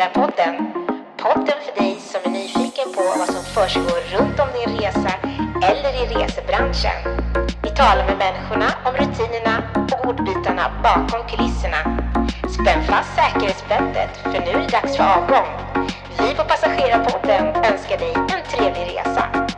Passagerarpodden. Podden för dig som är nyfiken på vad som försiggår runt om din resa eller i resebranschen. Vi talar med människorna om rutinerna och ordbitarna bakom kulisserna. Spänn fast säkerhetsbältet för nu är det dags för avgång. Vi på Passagerarpodden önskar dig en trevlig resa.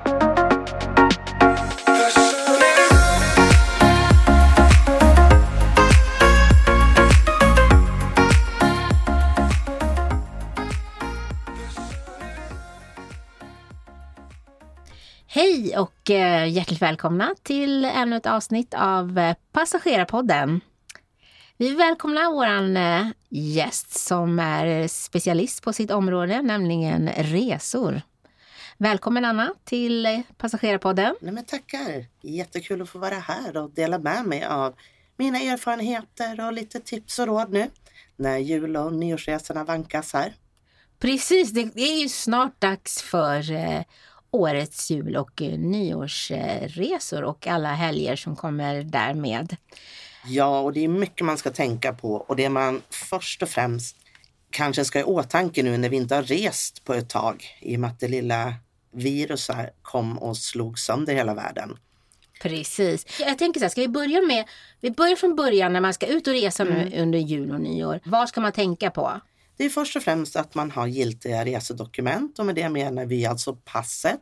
Hej och eh, hjärtligt välkomna till ännu ett avsnitt av eh, Passagerarpodden. Vi välkomnar vår eh, gäst som är specialist på sitt område, nämligen resor. Välkommen Anna till Passagerarpodden. Nej, men tackar! Jättekul att få vara här och dela med mig av mina erfarenheter och lite tips och råd nu när jul och nyårsresorna vankas här. Precis, det är ju snart dags för årets jul och eh, nyårsresor och alla helger som kommer därmed. Ja, och det är mycket man ska tänka på och det man först och främst kanske ska ha i åtanke nu när vi inte har rest på ett tag i och med att det lilla viruset kom och slog sönder hela världen. Precis. Jag tänker så här, ska vi börja med, vi börjar från början när man ska ut och resa mm. nu under jul och nyår. Vad ska man tänka på? Det är först och främst att man har giltiga resedokument och med det menar vi alltså passet.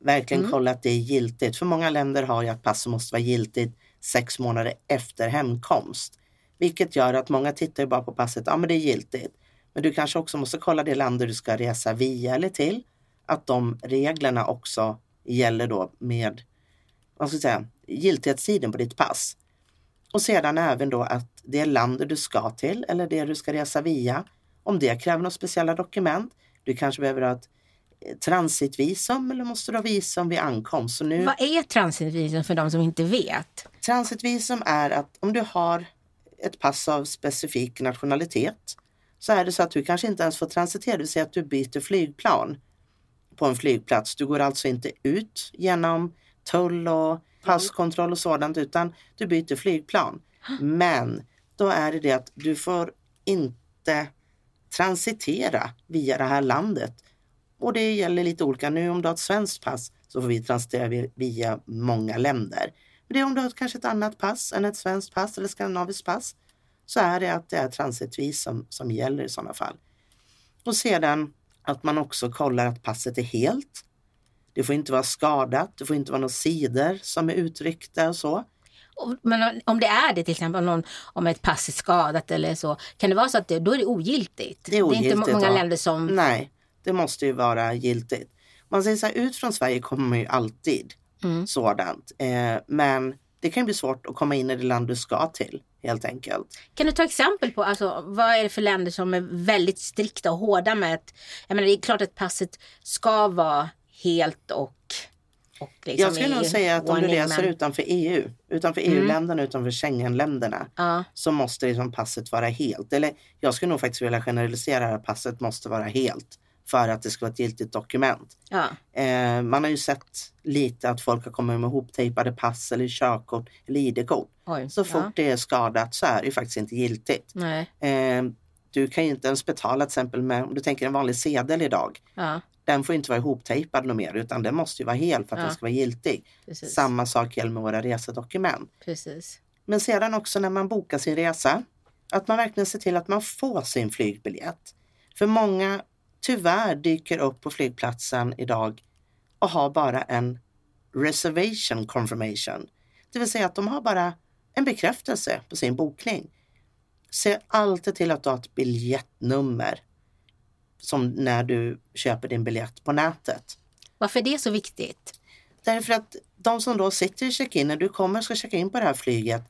Verkligen mm. kolla att det är giltigt. För många länder har ju att passet måste vara giltigt sex månader efter hemkomst. Vilket gör att många tittar bara på passet, ja men det är giltigt. Men du kanske också måste kolla det land du ska resa via eller till. Att de reglerna också gäller då med vad ska jag säga, giltighetstiden på ditt pass. Och sedan även då att det landet du ska till eller det du ska resa via om det kräver några speciella dokument. Du kanske behöver ha ett eh, transitvisum eller måste du ha visum vid ankomst. Så nu... Vad är transitvisum för de som inte vet? Transitvisum är att om du har ett pass av specifik nationalitet så är det så att du kanske inte ens får transitera, det vill säga att du byter flygplan på en flygplats. Du går alltså inte ut genom tull och passkontroll och sådant utan du byter flygplan. Men då är det det att du får inte transitera via det här landet. Och det gäller lite olika. Nu om du har ett svenskt pass så får vi transitera via många länder. Men det är om du har kanske ett annat pass än ett svenskt pass eller skandinaviskt pass så är det att det är transitvisum som, som gäller i sådana fall. Och sedan att man också kollar att passet är helt. Det får inte vara skadat, det får inte vara några sidor som är utryckta och så. Men om det är det till exempel, om, någon, om ett pass är skadat eller så, kan det vara så att det, då är det ogiltigt? Det är, ogiltigt, det är inte många ja. länder som... Nej, det måste ju vara giltigt. Man säger så här, ut från Sverige kommer man ju alltid mm. sådant. Eh, men det kan bli svårt att komma in i det land du ska till helt enkelt. Kan du ta exempel på alltså, vad är det för länder som är väldigt strikta och hårda med att, jag menar det är klart att passet ska vara helt och Liksom jag skulle nog säga att om du reser utanför EU, utanför mm. EU-länderna, utanför Schengen-länderna, ja. så måste liksom passet vara helt. Eller jag skulle nog faktiskt vilja generalisera att passet måste vara helt för att det ska vara ett giltigt dokument. Ja. Eh, man har ju sett lite att folk har kommit med hoptejpade pass eller körkort eller ID-kort. Så fort ja. det är skadat så är det faktiskt inte giltigt. Eh, du kan ju inte ens betala till exempel med, om du tänker en vanlig sedel idag. Ja den får inte vara ihoptejpad något mer utan den måste ju vara hel för att ja. den ska vara giltig. Precis. Samma sak gäller med våra resedokument. Precis. Men sedan också när man bokar sin resa, att man verkligen ser till att man får sin flygbiljett. För många tyvärr dyker upp på flygplatsen idag och har bara en reservation confirmation. Det vill säga att de har bara en bekräftelse på sin bokning. Se alltid till att du har ett biljettnummer som när du köper din biljett på nätet. Varför är det så viktigt? Därför att de som då sitter i check-in, när du kommer och ska checka in på det här flyget,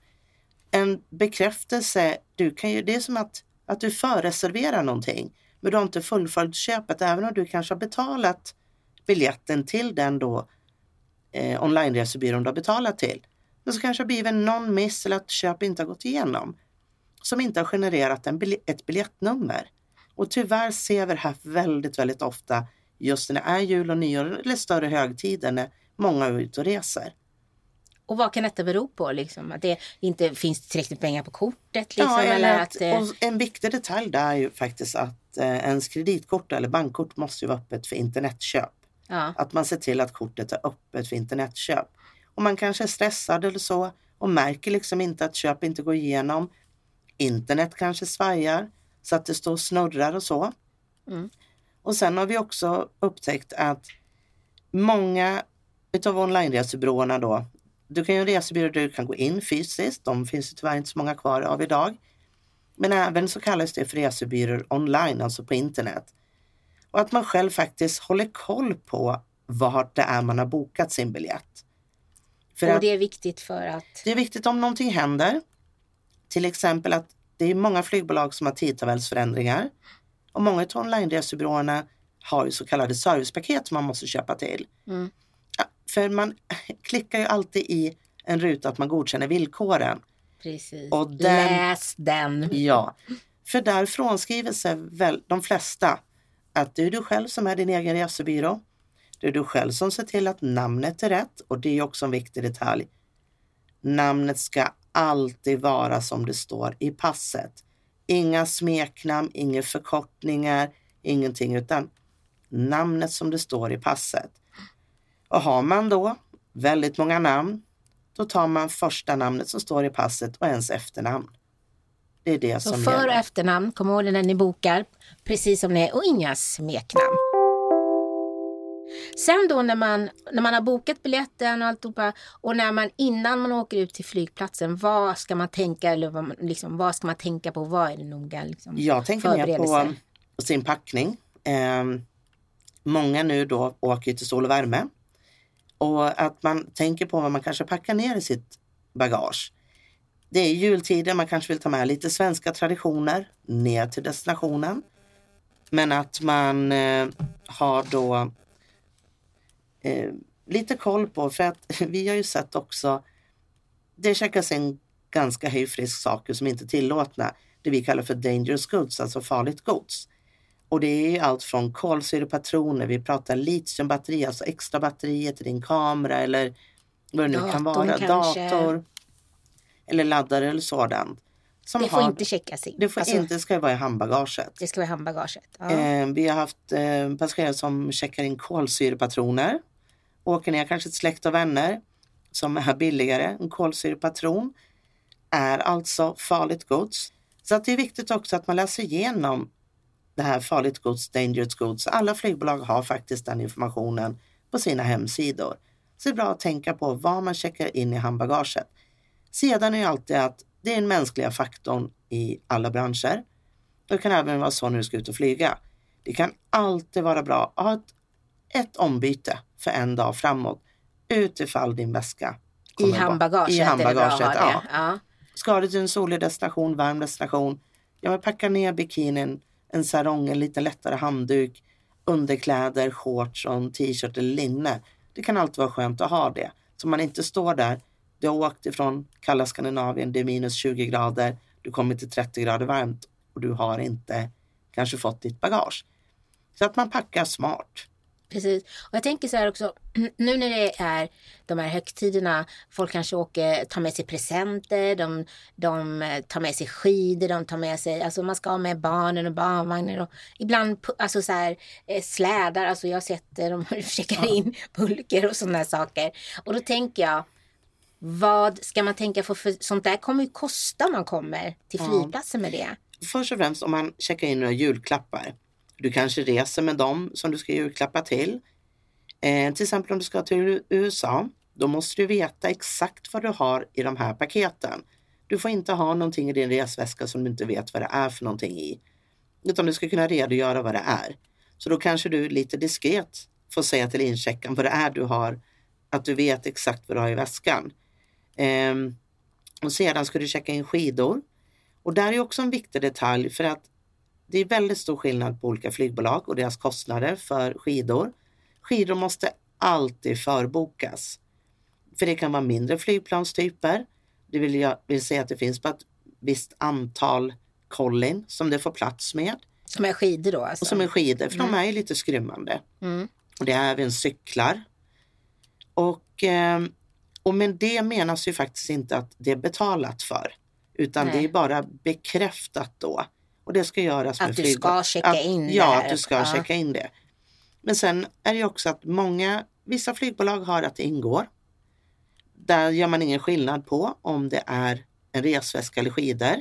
en bekräftelse, du kan ju, det är som att, att du förreserverar någonting, men du har inte fullföljt köpet, även om du kanske har betalat biljetten till den då eh, online-resebyrån du har betalat till. Men så kanske det har blivit någon miss eller att köpet inte har gått igenom som inte har genererat en bilj ett biljettnummer. Och tyvärr ser vi det här väldigt, väldigt ofta just när det är jul och nyår eller större högtider när många är ute och reser. Och vad kan detta bero på? Liksom? Att det inte finns tillräckligt pengar på kortet? Liksom, ja, eller att, att, eh, och en viktig detalj där är ju faktiskt att eh, ens kreditkort eller bankkort måste ju vara öppet för internetköp. ja, Att man ser till att kortet är öppet för internetköp. Och man kanske är stressad eller så och märker liksom inte att köp inte går igenom. Internet kanske svajar så att det står och snurrar och så. Mm. Och sen har vi också upptäckt att många utav online-resebyråerna då, du kan ju en resebyrå där du kan gå in fysiskt, de finns ju tyvärr inte så många kvar av idag. Men även så kallas det för resebyråer online, alltså på internet. Och att man själv faktiskt håller koll på vart det är man har bokat sin biljett. För och det är viktigt för att... det är viktigt om någonting händer. Till exempel att det är många flygbolag som har tidtabellsförändringar. Och många av online-resebyråerna har ju så kallade servicepaket som man måste köpa till. Mm. Ja, för man klickar ju alltid i en ruta att man godkänner villkoren. Precis. Och den- Läs den. Ja, för där frånskriver sig väl de flesta att det är du själv som är din egen resebyrå. Det är du själv som ser till att namnet är rätt och det är också en viktig detalj. Namnet ska alltid vara som det står i passet. Inga smeknamn, inga förkortningar, ingenting utan namnet som det står i passet. Och har man då väldigt många namn, då tar man första namnet som står i passet och ens efternamn. Det är det Så som för och gäller. efternamn, kom ihåg det när ni bokar. Precis som det är och inga smeknamn. Sen då när man, när man har bokat biljetten och alltihopa och när man innan man åker ut till flygplatsen, vad ska man tänka eller vad, liksom, vad ska man tänka på? Vad är det noga? Liksom, Jag tänker mer på sin packning. Eh, många nu då åker till sol och värme. Och att man tänker på vad man kanske packar ner i sitt bagage. Det är jultider, man kanske vill ta med lite svenska traditioner ner till destinationen. Men att man eh, har då eh, lite koll på, för att vi har ju sett också, det checkas in ganska högfrisk saker som inte är tillåtna. Det vi kallar för dangerous goods, alltså farligt gods. Och det är allt från kolsyrepatroner, vi pratar litiumbatteri, alltså extra batterier till din kamera eller vad det nu kan Datorn vara, kanske. dator eller laddare eller sådant. Som Det får har, inte checkas in. det får Alltså, inte ska vara i handbagaget. det ska vara i handbagaget. Ja. Eh, vi har haft eh, passagerare som checkar in kolsyrepatroner. Åker ner kanske till släkt och vänner som är billigare. En kolsyrepatron är alltså farligt gods. Så att det är viktigt också att man läser igenom det här farligt gods, dangerous goods. Alla flygbolag har faktiskt den informationen på sina hemsidor. Så det är bra att tänka på vad man checkar in i handbagaget. Sedan är det alltid att det är den mänskliga faktorn i alla branscher. Det kan även vara så när du ska ut och flyga. Det kan alltid vara bra att ha ett, ett ombyte för en dag framåt utifall din väska I handbagaget, I det handbagaget, ha ja. det. Ja. Ska du till en solig destination, varm destination, ja men packa ner bikinin, en sarong, en lite lättare handduk, underkläder, shorts och en t-shirt eller linne. Det kan alltid vara skönt att ha det. Så man inte står där, du har åkt ifrån kalla Skandinavien, det är minus 20 grader, du kommer till 30 grader varmt och du har inte kanske fått ditt bagage. Så att man packar smart. Precis. Och jag tänker så här också, nu när det är de här högtiderna, folk kanske åker, tar med sig presenter, de, de eh, tar med sig skidor, de tar med sig, alltså man ska ha med barnen och barnvagnar och ibland alltså så här, eh, slädar, alltså jag har sett de checkar in pulker och sådana saker. Och då tänker jag, vad ska man tänka på, för sånt där kommer ju kosta om man kommer till flygplatsen med det. Först och främst om man checkar in några julklappar. Du kanske reser med dem som du ska julklappa till. Eh, till exempel om du ska till USA. Då måste du veta exakt vad du har i de här paketen. Du får inte ha någonting i din resväska som du inte vet vad det är för någonting i. Utan du ska kunna redogöra vad det är. Så då kanske du lite diskret får säga till incheckaren vad det är du har. Att du vet exakt vad du har i väskan. Eh, och sedan ska du checka in skidor. Och där är också en viktig detalj för att det är väldigt stor skillnad på olika flygbolag och deras kostnader för skidor. Skidor måste alltid förbokas. För det kan vara mindre flygplanstyper. Det vill, jag, vill säga att det finns bara ett visst antal kollin som det får plats med. Som är skidor då alltså. Och som är skidor, för de är ju lite skrymmande. Mm. Och det är även cyklar. Och eh, Och med det menas ju faktiskt inte att det är betalat för. Utan Nej. det är bara bekräftat då. Och det ska göras Att med du flygbolag. ska checka att, in det Ja, att du ska Ja. checka in det. Men sen är det också att många, vissa flygbolag har att det ingår. Där gör man ingen skillnad på om det är en resväska eller skidor.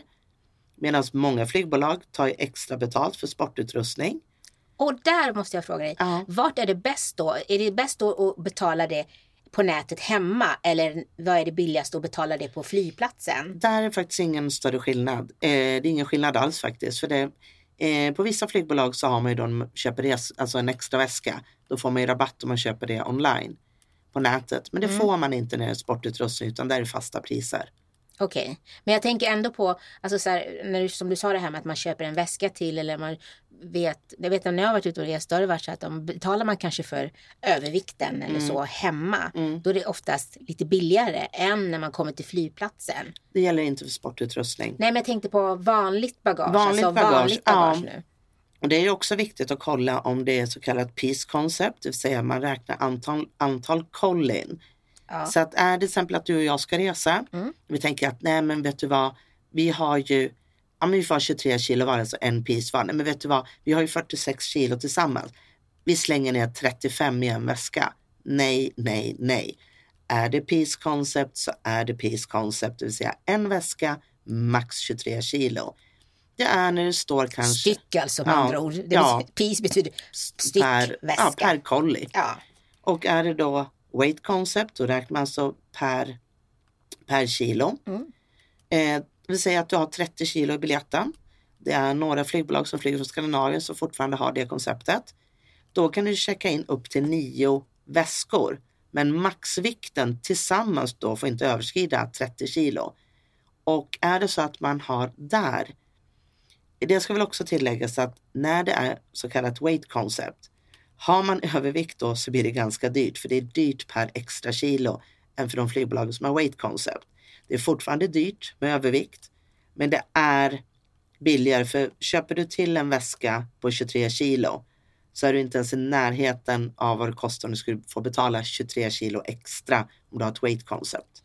Medan många flygbolag tar extra betalt för sportutrustning. Och där måste jag fråga dig, Ja. vart är det bäst då? Är det bäst då att betala det på nätet hemma eller vad är det billigast att betala det på flygplatsen? Där är faktiskt ingen större skillnad. Eh, det är ingen skillnad alls faktiskt. För det, eh, på vissa flygbolag så har man ju då, man köper res, alltså en extra väska. Då får man ju rabatt om man köper det online på nätet. Men det får man inte när det är sportutrustning utan där är fasta priser. Okej, men jag tänker ändå på, alltså så här, när du, som du sa det här med att man köper en väska till eller man vet, jag vet att när jag har varit ute och rest då har det varit så att om betalar man kanske för övervikten eller så hemma, då är det oftast lite billigare än när man kommer till flygplatsen. Det gäller inte för sportutrustning. Nej men jag tänkte på vanligt bagage, Vanligt alltså bagage, vanligt bagage ja. nu. Och det är också viktigt att kolla om det är så kallat peace concept, det vill säga man räknar antal, antal kollin. Ja. Så att är det till exempel att du och jag ska resa, Mm. vi tänker att nej men vet du vad, vi har ju, ja men vi får 23 kilo var, alltså en piece var, nej men vet du vad, vi har ju 46 kilo tillsammans. Vi slänger ner 35 i en väska. Nej, nej, nej. Är det peace concept så är det peace concept, det vill säga en väska, max 23 kilo. Det är när det står kanske Styck alltså med Ja, andra ord. Det ja. betyder, piece betyder styck per, väska. ja, per kolli. Ja. Och är det då weight concept, då räknar man alltså per, per kilo. Mm. Eh, vill säga att du har 30 kilo i biljetten. Det är några flygbolag som flyger från Skandinavien som fortfarande har det konceptet. Då kan du checka in upp till nio väskor. Men maxvikten tillsammans då får inte överskrida 30 kilo. Och är det så att man har där, det ska väl också tilläggas att när det är så kallat weight concept, har man övervikt då så blir det ganska dyrt för det är dyrt per extra kilo än för de flygbolag som har weight concept. Det är fortfarande dyrt med övervikt men det är billigare för köper du till en väska på 23 kilo så är du inte ens i närheten av vad det kostar om du skulle få betala 23 kilo extra om du har ett weight concept.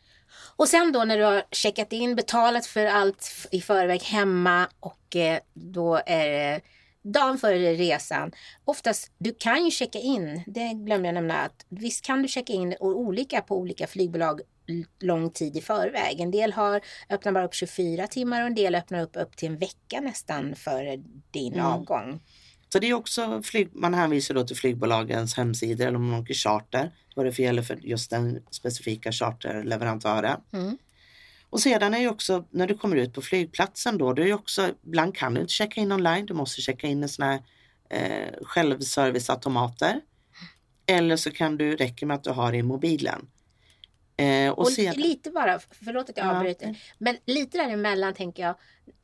Och sen då när du har checkat in, betalat för allt i förväg hemma och eh, då är det dagen före resan. Oftast, du kan ju checka in, det glömde jag nämna, att visst kan du checka in olika på olika flygbolag lång tid i förväg. En del har öppnar bara upp 24 timmar och en del öppnar upp upp till en vecka nästan före din Mm. avgång. Så det är också flyg, man hänvisar då till flygbolagens hemsidor eller om man åker charter, vad det för gäller för just den specifika charterleverantören. Mm. Och sedan är ju också när du kommer ut på flygplatsen då, det är ju också, ibland kan du inte checka in online, du måste checka in i såna här eh, självserviceautomater. Eller så kan du, räcker med att du har det i mobilen. Eh, och Och sedan, lite bara, förlåt att jag Ja. avbryter, men lite däremellan tänker jag,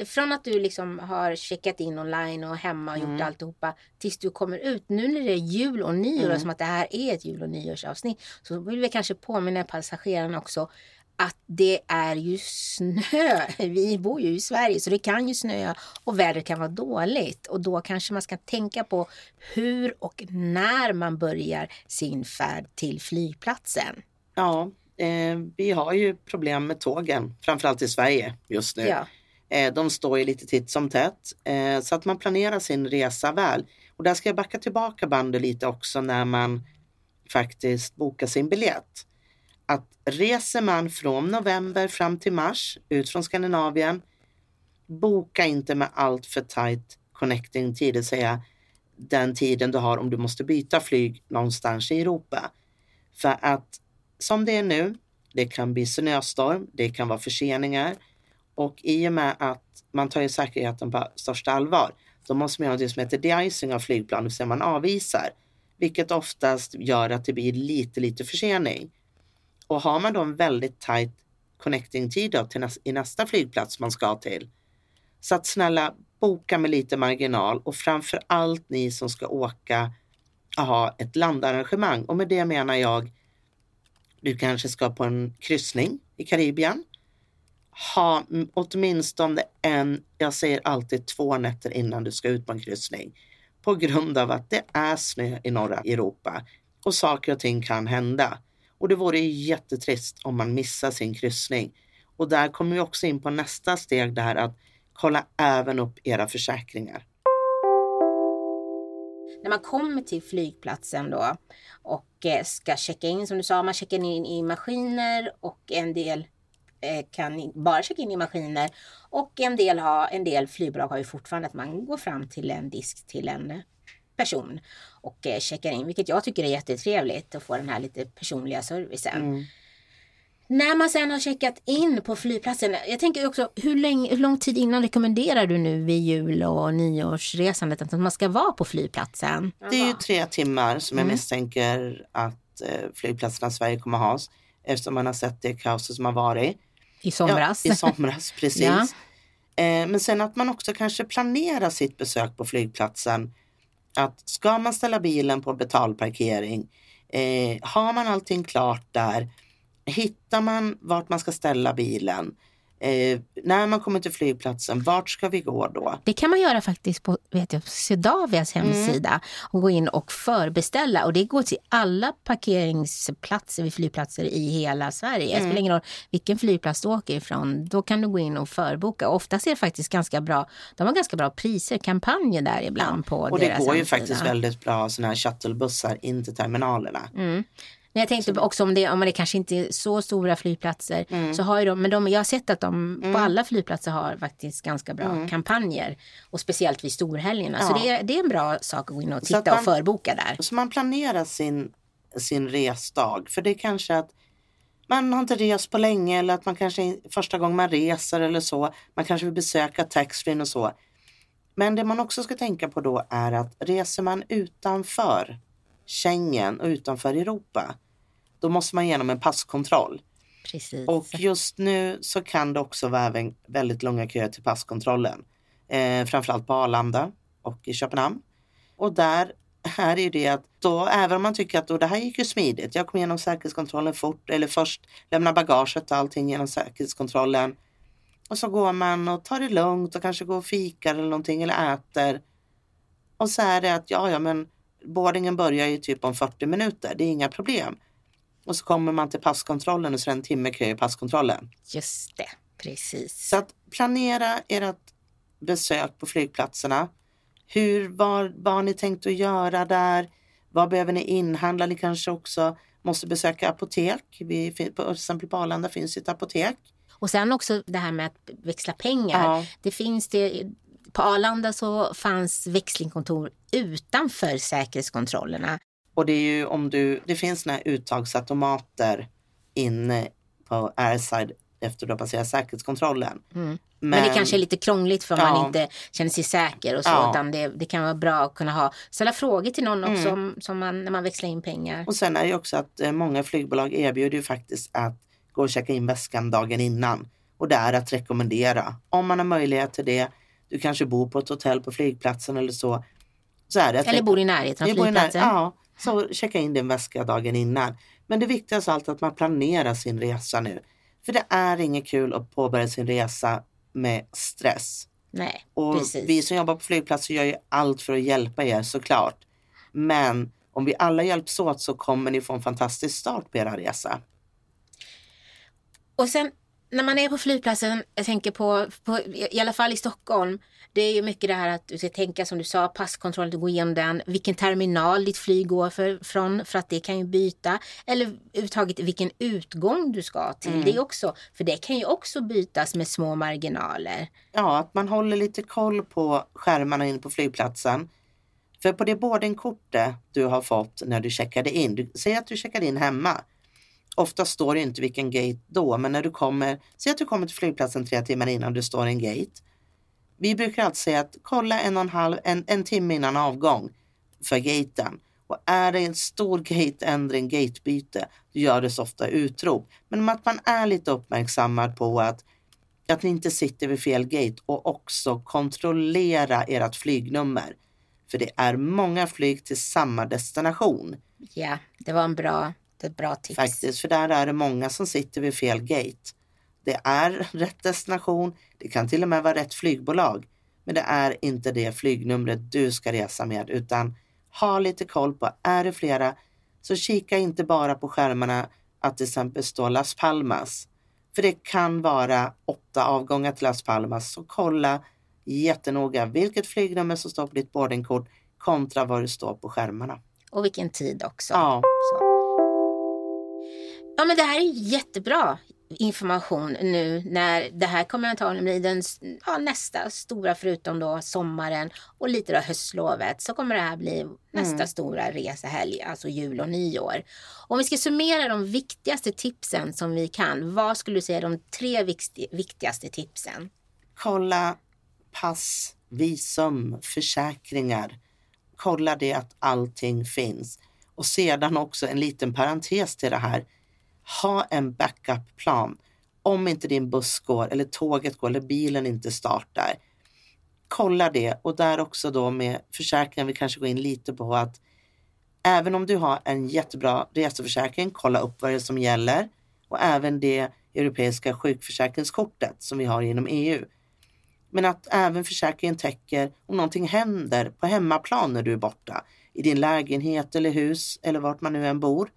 från att du liksom har checkat in online och hemma och gjort Mm. alltihopa tills du kommer ut, nu när det är jul och nyår, Mm. som att det här är ett jul och nyårsavsnitt, så vill vi kanske påminna passagerarna också att det är ju snö. Vi bor ju i Sverige så det kan ju snöa och vädret kan vara dåligt och då kanske man ska tänka på hur och när man börjar sin färd till flygplatsen. ja, eh, vi har ju problem med tågen, framförallt i Sverige just nu. Ja. Eh, de står ju lite titt som tätt eh, så att man planerar sin resa väl. Och där ska jag backa tillbaka bandet lite också när man faktiskt bokar sin biljett. Att reser man från november fram till mars ut från Skandinavien, boka inte med allt för tight connecting tid, det vill säga den tiden du har om du måste byta flyg någonstans i Europa. För att som det är nu, det kan bli snöstorm, det kan vara förseningar och i och med att man tar ju säkerheten på största allvar, då måste man göra det som heter de-icing av flygplan, det vill säga man avvisar, vilket oftast gör att det blir lite, lite försening. Och har man då en väldigt tight connecting-tid då till näs- i nästa flygplats man ska till, så att snälla boka med lite marginal och framför allt ni som ska åka ha ett landarrangemang. Och med det menar jag, du kanske ska på en kryssning i Karibien. Ha åtminstone en, jag säger alltid två nätter innan du ska ut på en kryssning. På grund av att det är snö i norra Europa och saker och ting kan hända. Och det vore jättetrist om man missar sin kryssning. Och där kommer vi också in på nästa steg där att kolla även upp era försäkringar. När man kommer till flygplatsen då och eh, ska checka in, som du sa, man checkar in i maskiner och en del eh, kan bara checka in i maskiner och en del, har, en del flygbolag har ju fortfarande att man går fram till en disk till en person och eh, checkar in, vilket jag tycker är jättetrevligt att få den här lite personliga servicen. Mm. När man sen har checkat in på flygplatsen, jag tänker också hur, länge, hur lång tid innan rekommenderar du nu vid jul och nyårsresandet att man ska vara på flygplatsen? Det är ju tre timmar som jag mm. misstänker att eh, flygplatserna i Sverige kommer ha eftersom man har sett det kaoset som har varit. I somras. Ja, I somras, precis. ja. eh, men sen att man också kanske planerar sitt besök på flygplatsen. Att ska man ställa bilen på betalparkering, eh, har man allting klart där, hittar man vart man ska ställa bilen, Eh, när man kommer till flygplatsen, vart ska vi gå då? Det kan man göra faktiskt på vet jag, Swedavias mm. hemsida mm. och gå in och förbeställa. Och det går till alla parkeringsplatser vid flygplatser i hela Sverige. Mm. Det spelar ingen roll vilken flygplats du åker ifrån. Då kan du gå in och förboka. Och oftast är det faktiskt ganska bra. De har ganska bra priser, kampanjer där ibland på Och det går ju faktiskt väldigt bra sådana här shuttlebussar in till terminalerna. Mm. Men jag tänkte också om det, om det kanske inte är så stora flygplatser. Mm. Så har ju de, men de, jag har sett att de mm. på alla flygplatser har faktiskt ganska bra mm. kampanjer. Och speciellt vid storhelgerna. Ja. Så det är, det är en bra sak att gå in och titta man, och förboka där. Så man planerar sin, sin resdag. För det är kanske att man har inte rest på länge eller att man kanske första gången man reser eller så. Man kanske vill besöka taxfree och så. Men det man också ska tänka på då är att reser man utanför Schengen och utanför Europa, då måste man igenom en passkontroll. Precis. Och just nu så kan det också vara väldigt långa köer till passkontrollen. Eh, framförallt på Arlanda och i Köpenhamn. Och där är det ju det att då, även om man tycker att då, det här gick ju smidigt. Jag kom igenom säkerhetskontrollen fort, eller först lämna bagaget och allting genom säkerhetskontrollen. Och så går man och tar det lugnt och kanske går och fikar eller någonting eller äter. Och så är det att ja, ja, men boardingen börjar ju typ om 40 minuter, det är inga problem. Och så kommer man till passkontrollen och så är det en timme kö i passkontrollen. Just det, precis. Så att planera ert besök på flygplatserna. Hur, vad, vad har ni tänkt att göra där? Vad behöver ni inhandla? Ni kanske också måste besöka apotek. Vi, på, till exempel på Arlanda finns ett apotek. Och sen också det här med att växla pengar. Ja. Det finns det, på Arlanda så fanns växlingkontor utanför säkerhetskontrollerna. Och det är ju om du, det finns några uttagsautomater inne på airside efter du har passerat säkerhetskontrollen. Mm. Men, Men, det kanske är lite krångligt för ja. man inte känner sig säker och så. Ja. Utan det, det, kan vara bra att kunna ha, ställa frågor till någon också mm. som man, när man växlar in pengar. Och sen är det också att eh, många flygbolag erbjuder ju faktiskt att gå och checka in väskan dagen innan. Och det är att rekommendera. Om man har möjlighet till det du kanske bor på ett hotell på flygplatsen eller så. så är det eller bor i närheten av flygplatsen. ja, så checka in din väska dagen innan. Men det viktigaste är alltid att man planerar sin resa nu. För det är inget kul att påbörja sin resa med stress. Nej, och precis. Vi som jobbar på flygplatser gör ju allt för att hjälpa er såklart. Men om vi alla hjälps åt så kommer ni få en fantastisk start på era resa. Och sen när man är på flygplatsen, jag tänker på, på, i alla fall i Stockholm, det är ju mycket det här att du ska tänka som du sa, passkontroll, du går igenom den, vilken terminal ditt flyg går för, från, för att det kan ju byta. Eller överhuvudtaget vilken utgång du ska till. Mm. Det också, för det kan ju också bytas med små marginaler. Ja, att man håller lite koll på skärmarna inne på flygplatsen. För på det boardingkortet du har fått när du checkade in, du, säg att du checkade in hemma Ofta står det inte vilken gate då, men när du kommer, säg att du kommer till flygplatsen tre timmar innan du står en gate. Vi brukar alltid säga att kolla en och en halv, en, en timme innan avgång för gaten. Och är det en stor gateändring, gatebyte, då gör det så ofta utrop. Men att man är lite uppmärksammad på att, att ni inte sitter vid fel gate och också kontrollera ert flygnummer. För det är många flyg till samma destination. Ja, det var en bra ett bra tips. Faktiskt, för där är det många som sitter vid fel gate. Det är rätt destination, det kan till och med vara rätt flygbolag. Men det är inte det flygnumret du ska resa med utan ha lite koll på, är det flera så kika inte bara på skärmarna att till exempel stå Las Palmas. För det kan vara åtta avgångar till Las Palmas. Så kolla jättenoga vilket flygnummer som står på ditt boardingkort kontra vad det står på skärmarna. Och vilken tid också. Ja. Så. Ja men det här är jättebra information nu när det här kommer antagligen bli den ja, nästa stora förutom då sommaren och lite då höstlovet så kommer det här bli nästa Mm. stora resehelg, alltså jul och nyår. Om vi ska summera de viktigaste tipsen som vi kan, vad skulle du säga är de tre vikti- viktigaste tipsen? Kolla pass, visum, försäkringar. Kolla det att allting finns. Och sedan också en liten parentes till det här. Ha en backup-plan. Om inte din buss går eller tåget går eller bilen inte startar. Kolla det och där också då med försäkringen vi kanske går in lite på att även om du har en jättebra reseförsäkring, kolla upp vad det är som gäller och även det europeiska sjukförsäkringskortet som vi har inom EU. Men att även försäkringen täcker om någonting händer på hemmaplan när du är borta, i din lägenhet eller hus eller vart man nu än bor.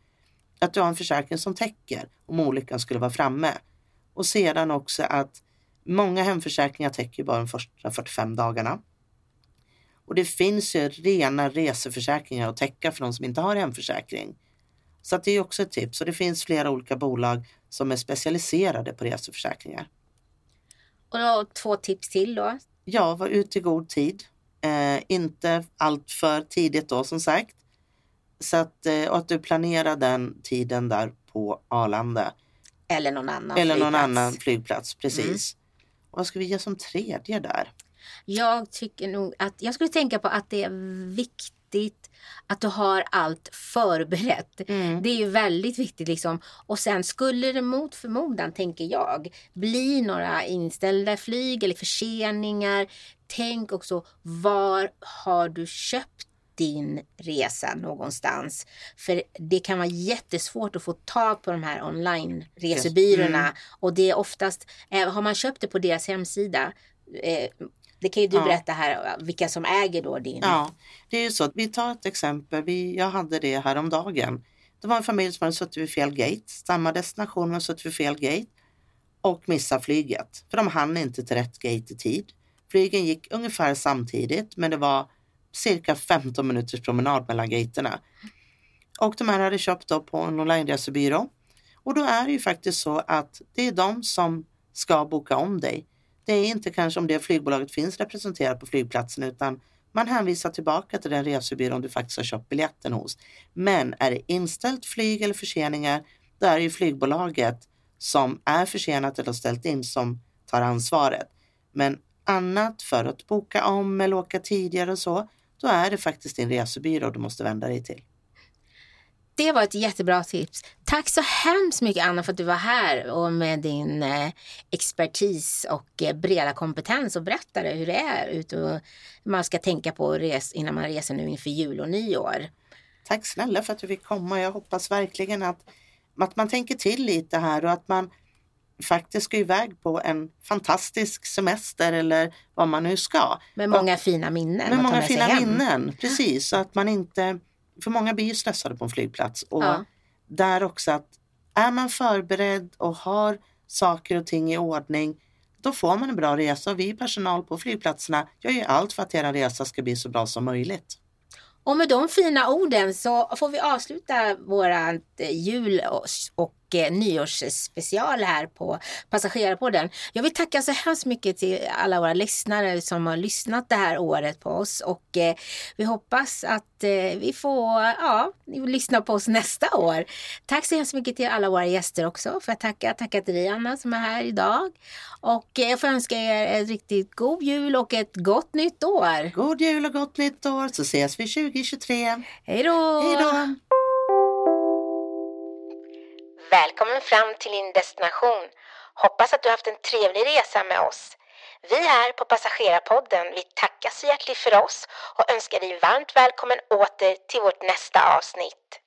Att du har en försäkring som täcker om olyckan skulle vara framme. Och sedan också att många hemförsäkringar täcker bara de första 45 dagarna. Och det finns ju rena reseförsäkringar att täcka för de som inte har hemförsäkring. Så att det är också ett tips. Och det finns flera olika bolag som är specialiserade på reseförsäkringar. Och då två tips till då. Ja, var ute i god tid. Eh, inte allt för tidigt då som sagt. Så att, eh, och att du planerar den tiden där på Arlanda. Eller någon annan eller någon flygplats. annan flygplats, precis. Och vad ska vi ge som tredje där? Jag tycker nog att jag skulle tänka på att det är viktigt att du har allt förberett. Mm. Det är ju väldigt viktigt liksom. Och sen skulle det mot förmodan, tänker jag, bli några inställda flyg eller förseningar. Tänk också, var har du köpt din resa någonstans? För det kan vara jättesvårt att få tag på de här online-resebyråerna. Mm. Och det är oftast, eh, har man köpt det på deras hemsida, eh, det kan ju du Ja. berätta här, vilka som äger då din. Ja, det är ju så. Vi tar ett exempel. Vi, jag hade det här om dagen. Det var en familj som hade suttit vid fel gate, samma destination men suttit vid fel gate och missat flyget. För de hann inte till rätt gate i tid. Flygen gick ungefär samtidigt men det var cirka 15 minuters promenad mellan gaterna. Och de här hade köpt då på en online-resebyrå. Och då är det ju faktiskt så att det är de som ska boka om dig. Det är inte kanske om det flygbolaget finns representerat på flygplatsen utan man hänvisar tillbaka till den resebyrån du faktiskt har köpt biljetten hos. Men är det inställt flyg eller förseningar, då är det ju flygbolaget som är försenat eller ställt in som tar ansvaret. Men annat för att boka om eller åka tidigare och så, då är det faktiskt din resebyrå du måste vända dig till. Det var ett jättebra tips. Tack så hemskt mycket Anna för att du var här och med din eh, expertis och eh, breda kompetens och berättade hur det är ut och man ska tänka på res innan man reser nu inför jul och nyår. Tack snälla för att du fick komma. Jag hoppas verkligen att, att man tänker till lite här och att man faktiskt ska iväg på en fantastisk semester eller vad man nu ska. Med många fina minnen. Med många med fina hem. minnen, precis. Så att man inte, för många blir ju stressade på en flygplats. Och Ja. där också att är man förberedd och har saker och ting i ordning, då får man en bra resa. Och vi personal på flygplatserna gör ju allt för att er resa ska bli så bra som möjligt. Och med de fina orden så får vi avsluta våran eh, jul och, och nyårsspecial här på Passagerarpodden. Jag vill tacka så hemskt mycket till alla våra lyssnare som har lyssnat det här året på oss och eh, vi hoppas att eh, vi får ja, får lyssna på oss nästa år. Tack så hemskt mycket till alla våra gäster också. För att tacka, tacka till dig Anna som är här idag. Och eh, jag får önska er en riktigt god jul och ett gott nytt år. God jul och gott nytt år så ses vi 2023. Hej då! Hej då! Välkommen fram till din destination. Hoppas att du haft en trevlig resa med oss. Vi här på Passagerarpodden, vi tackar så hjärtligt för oss och önskar dig varmt välkommen åter till vårt nästa avsnitt.